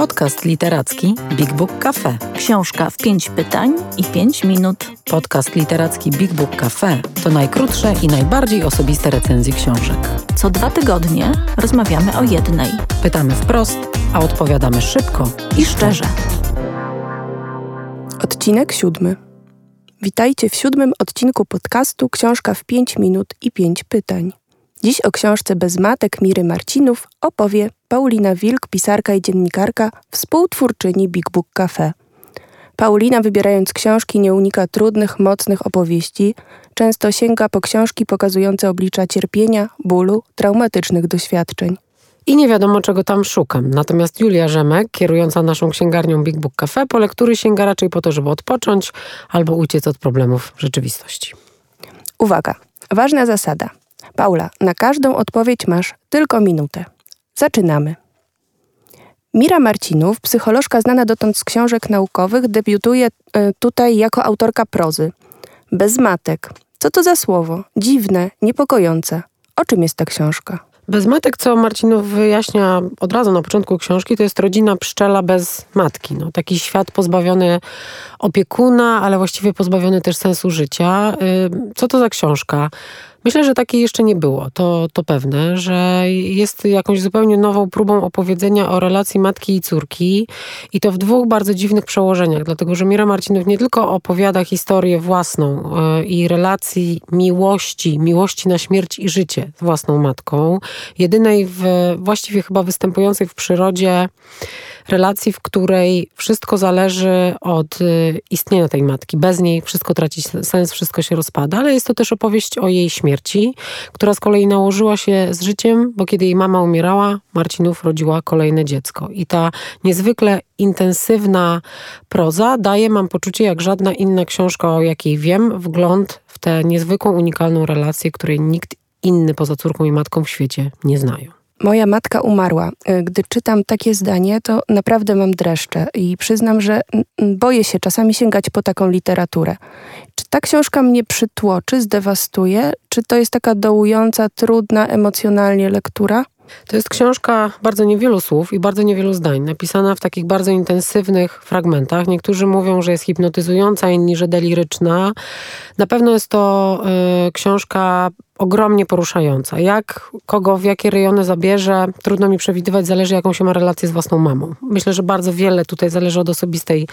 Podcast literacki Big Book Cafe. Książka w pięć pytań i pięć minut. Podcast literacki Big Book Cafe to najkrótsze i najbardziej osobiste recenzje książek. Co dwa tygodnie rozmawiamy o jednej. Pytamy wprost, a odpowiadamy szybko I szczerze. Odcinek siódmy. Witajcie w siódmym odcinku podcastu Książka w pięć minut i pięć pytań. Dziś o książce Bez matek Miry Marcinów opowie Paulina Wilk, pisarka i dziennikarka, współtwórczyni Big Book Cafe. Paulina, wybierając książki, nie unika trudnych, mocnych opowieści, często sięga po książki pokazujące oblicza cierpienia, bólu, traumatycznych doświadczeń. I nie wiadomo, czego tam szukam. Natomiast Julia Rzemek, kierująca naszą księgarnią Big Book Cafe, po lektury sięga raczej po to, żeby odpocząć albo uciec od problemów rzeczywistości. Uwaga, ważna zasada. Paula, na każdą odpowiedź masz tylko minutę. Zaczynamy. Mira Marcinów, psycholożka znana dotąd z książek naukowych, debiutuje e, tutaj jako autorka prozy. Bez matek. Co to za słowo? Dziwne, niepokojące. O czym jest ta książka? Bez matek, co Marcinów wyjaśnia od razu na początku książki, to jest rodzina pszczela bez matki. No, taki świat pozbawiony opiekuna, ale właściwie pozbawiony też sensu życia. Y, co to za książka? Myślę, że takiej jeszcze nie było, to, to pewne, że jest jakąś zupełnie nową próbą opowiedzenia o relacji matki i córki i to w dwóch bardzo dziwnych przełożeniach, dlatego że Mira Marcinów nie tylko opowiada historię własną yy, i relacji miłości, miłości na śmierć i życie z własną matką, jedynej w, właściwie chyba występującej w przyrodzie relacji, w której wszystko zależy od y, istnienia tej matki. Bez niej wszystko traci sens, wszystko się rozpada, ale jest to też opowieść o jej śmierci, która z kolei nałożyła się z życiem, bo kiedy jej mama umierała, Marcinów rodziła kolejne dziecko. I ta niezwykle intensywna proza daje, mam poczucie, jak żadna inna książka, o jakiej wiem, wgląd w tę niezwykłą, unikalną relację, której nikt inny poza córką i matką w świecie nie znają. Moja matka umarła. E, gdy czytam takie zdanie, to naprawdę mam dreszcze i przyznam, że boję się czasami sięgać po taką literaturę. Czy ta książka mnie przytłoczy, zdewastuje? Czy to jest taka dołująca, trudna emocjonalnie lektura? To jest książka bardzo niewielu słów i bardzo niewielu zdań, napisana w takich bardzo intensywnych fragmentach. Niektórzy mówią, że jest hipnotyzująca, inni, że deliryczna. Na pewno jest to y, książka ogromnie poruszająca. Jak, kogo, w jakie rejony zabierze, trudno mi przewidywać, zależy jaką się ma relację z własną mamą. Myślę, że bardzo wiele tutaj zależy od osobistej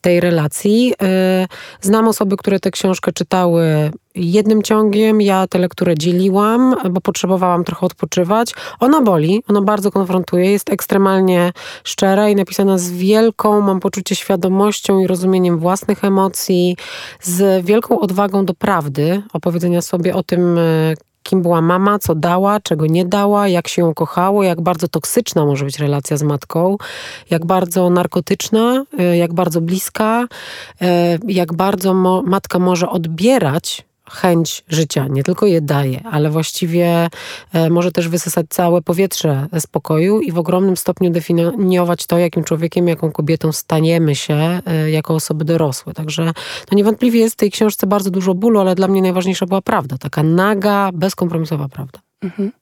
tej relacji. Y, znam osoby, które tę książkę czytały jednym ciągiem. Ja tę lekturę dzieliłam, bo potrzebowałam trochę odpoczywać. Ona boli, ona bardzo konfrontuje, jest ekstremalnie szczera i napisana z wielką, mam poczucie, świadomością i rozumieniem własnych emocji, z wielką odwagą do prawdy, opowiedzenia sobie o tym, kim była mama, co dała, czego nie dała, jak się ją kochało, jak bardzo toksyczna może być relacja z matką, jak bardzo narkotyczna, y, jak bardzo bliska, y, jak bardzo mo matka może odbierać chęć życia, nie tylko je daje, ale właściwie e, może też wysysać całe powietrze spokoju i w ogromnym stopniu definiować to, jakim człowiekiem, jaką kobietą staniemy się e, jako osoby dorosłe. Także no niewątpliwie jest w tej książce bardzo dużo bólu, ale dla mnie najważniejsza była prawda, taka naga, bezkompromisowa prawda. Mhm.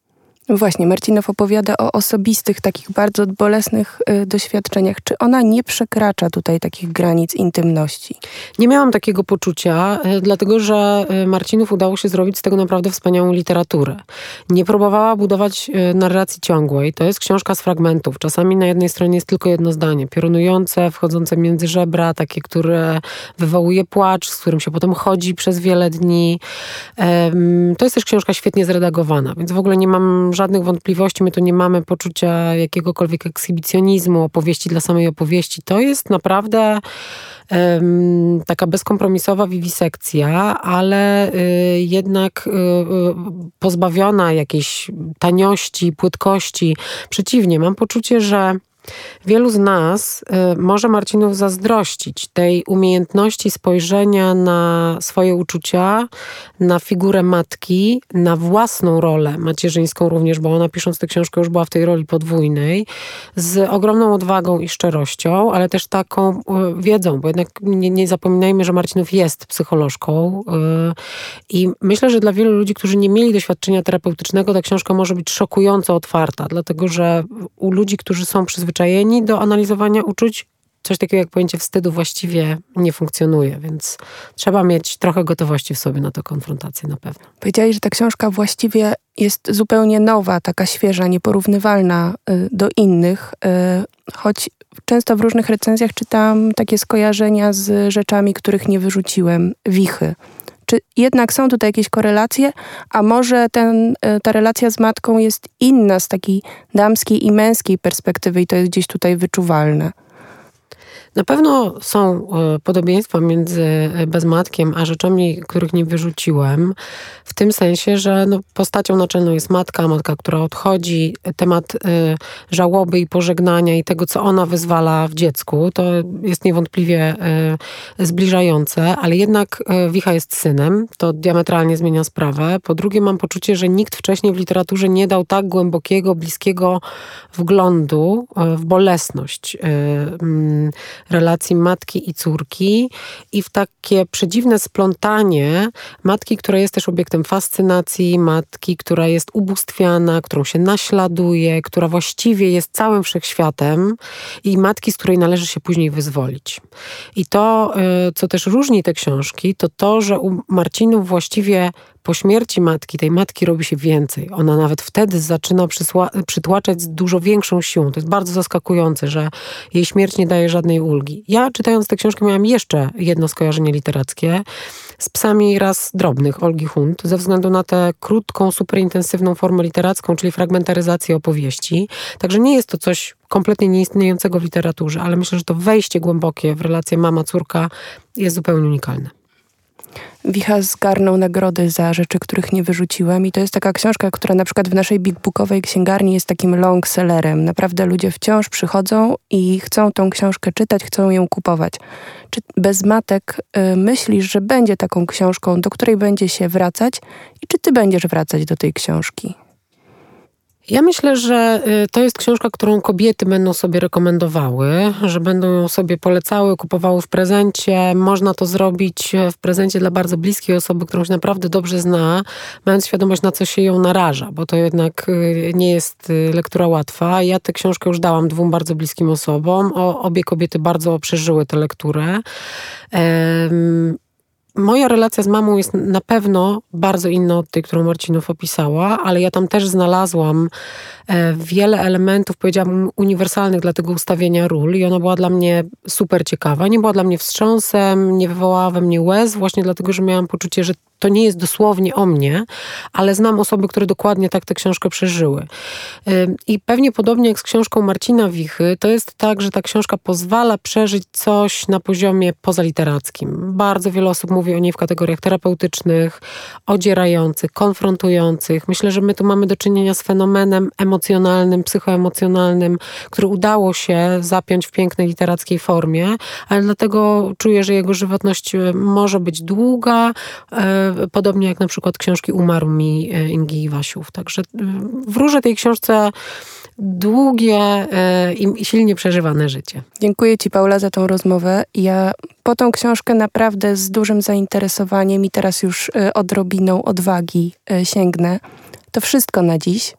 Właśnie, Marcinow opowiada o osobistych, takich bardzo bolesnych y, doświadczeniach. Czy ona nie przekracza tutaj takich granic intymności? Nie miałam takiego poczucia, y, dlatego że y, Marcinów udało się zrobić z tego naprawdę wspaniałą literaturę. Nie próbowała budować y, narracji ciągłej. To jest książka z fragmentów. Czasami na jednej stronie jest tylko jedno zdanie, piorunujące, wchodzące między żebra, takie, które wywołuje płacz, z którym się potem chodzi przez wiele dni. To jest też książka świetnie zredagowana, więc w ogóle nie mam żadnych wątpliwości, my tu nie mamy poczucia jakiegokolwiek ekshibicjonizmu, opowieści dla samej opowieści. To jest naprawdę um, taka bezkompromisowa wiwisekcja, ale y, jednak y, y, pozbawiona jakiejś taniości, płytkości. Przeciwnie, mam poczucie, że Wielu z nas y, może Marcinów zazdrościć tej umiejętności spojrzenia na swoje uczucia, na figurę matki, na własną rolę macierzyńską również, bo ona pisząc tę książkę już była w tej roli podwójnej, z ogromną odwagą i szczerością, ale też taką y, wiedzą, bo jednak nie, nie zapominajmy, że Marcinów jest psycholożką y, i myślę, że dla wielu ludzi, którzy nie mieli doświadczenia terapeutycznego, ta książka może być szokująco otwarta, dlatego że u ludzi, którzy są przyzwyczajeni przyzwyczajeni do analizowania uczuć, coś takiego jak pojęcie wstydu właściwie nie funkcjonuje, więc trzeba mieć trochę gotowości w sobie na tę konfrontację na pewno. Powiedziałeś, że ta książka właściwie jest zupełnie nowa, taka świeża, nieporównywalna y, do innych, y, choć często w różnych recenzjach czytam takie skojarzenia z rzeczami, których nie wyrzuciłem, wichy. Czy jednak są tutaj jakieś korelacje, a może ten, y, ta relacja z matką jest inna z takiej damskiej i męskiej perspektywy i to jest gdzieś tutaj wyczuwalne? Na pewno są e, podobieństwa między e, bezmatkiem a rzeczami, których nie wyrzuciłem. W tym sensie, że no, postacią naczelną jest matka, matka, która odchodzi. Temat y, żałoby i pożegnania i tego, co ona wyzwala w dziecku, to jest niewątpliwie y, zbliżające, ale jednak y, Wicha jest synem. To diametralnie zmienia sprawę. Po drugie, mam poczucie, że nikt wcześniej w literaturze nie dał tak głębokiego, bliskiego wglądu w bolesność relacji matki i córki i w takie przedziwne splątanie matki, która jest też obiektem fascynacji, matki, która jest ubóstwiana, którą się naśladuje, która właściwie jest całym wszechświatem i matki, z której należy się później wyzwolić. I to, y, co też różni te książki, to to, że u Marcinów właściwie po śmierci matki, tej matki robi się więcej. Ona nawet wtedy zaczyna przytłaczać z dużo większą siłą. To jest bardzo zaskakujące, że jej śmierć nie daje żadnej ulgi. Ja czytając tę książkę miałam jeszcze jedno skojarzenie literackie z psami raz drobnych Olgi Hunt, ze względu na tę krótką, superintensywną formę literacką, czyli fragmentaryzację opowieści. Także nie jest to coś kompletnie nieistniejącego w literaturze, ale myślę, że to wejście głębokie w relację mama-córka jest zupełnie unikalne. Wicha zgarnął nagrody za rzeczy, których nie wyrzuciłem i to jest taka książka, która na przykład w naszej big bookowej księgarni jest takim long sellerem. Naprawdę ludzie wciąż przychodzą i chcą tą książkę czytać, chcą ją kupować. Czy bez matek y, myślisz, że będzie taką książką, do której będzie się wracać i czy ty będziesz wracać do tej książki? Ja myślę, że y, to jest książka, którą kobiety będą sobie rekomendowały, że będą ją sobie polecały, kupowały w prezencie. Można to zrobić w prezencie dla bardzo bliskiej osoby, którą się naprawdę dobrze zna, mając świadomość, na co się ją naraża, bo to jednak y, nie jest y, lektura łatwa. Ja tę książkę już dałam dwóm bardzo bliskim osobom. O, obie kobiety bardzo przeżyły tę lekturę. Moja relacja z mamą jest na pewno bardzo inna od tej, którą Marcinów opisała, ale ja tam też znalazłam e, wiele elementów, powiedziałabym, uniwersalnych dla tego ustawienia ról i ona była dla mnie super ciekawa. Nie była dla mnie wstrząsem, nie wywołała we mnie łez, właśnie dlatego, że miałam poczucie, że to nie jest dosłownie o mnie, ale znam osoby, które dokładnie tak tę książkę przeżyły. I pewnie podobnie jak z książką Marcina Wichy, to jest tak, że ta książka pozwala przeżyć coś na poziomie pozaliterackim. Bardzo wiele osób mówi o niej w kategoriach terapeutycznych, odzierających, konfrontujących. Myślę, że my tu mamy do czynienia z fenomenem emocjonalnym, psychoemocjonalnym, który udało się zapiąć w pięknej literackiej formie, ale dlatego czuję, że jego żywotność e, może być długa, e, podobnie jak na przykład książki Umarł mi e, Ingi Wasiów. Także e, wróżę tej książce długie e, i silnie przeżywane życie. Dziękuję Ci, Paula, za tą rozmowę. Ja po tą książkę naprawdę z dużym zainteresowaniem i teraz już odrobiną odwagi sięgnę. To wszystko na dziś.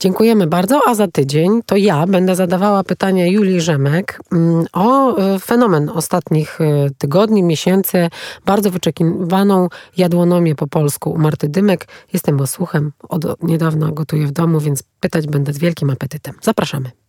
Dziękujemy bardzo, a za tydzień to ja będę zadawała pytania Julii Rzemek mm, o e, fenomen ostatnich e, tygodni, miesięcy, bardzo wyczekiwaną jadłonomię po polsku u Marty Dymek. Jestem osłuchem, od niedawna gotuję w domu, więc pytać będę z wielkim apetytem. Zapraszamy.